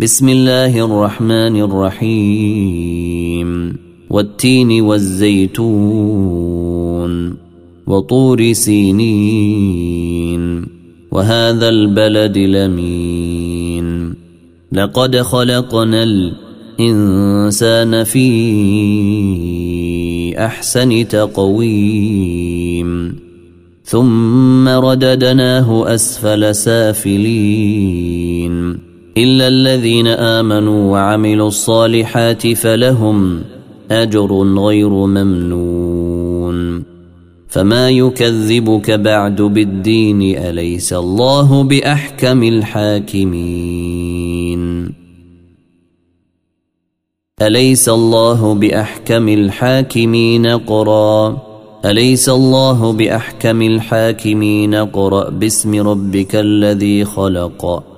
بسم الله الرحمن الرحيم. والتين والزيتون وطور سينين. وهذا البلد لمين لقد خلقنا الإنسان في أحسن تقويم. ثم رددناه أسفل سافلين. إلا الذين آمنوا وعملوا الصالحات فلهم أجر غير ممنون. فما يكذبك بعد بالدين أليس الله بأحكم الحاكمين؟ أليس الله بأحكم الحاكمين قرا أليس الله بأحكم الحاكمين قرا باسم ربك الذي خلق.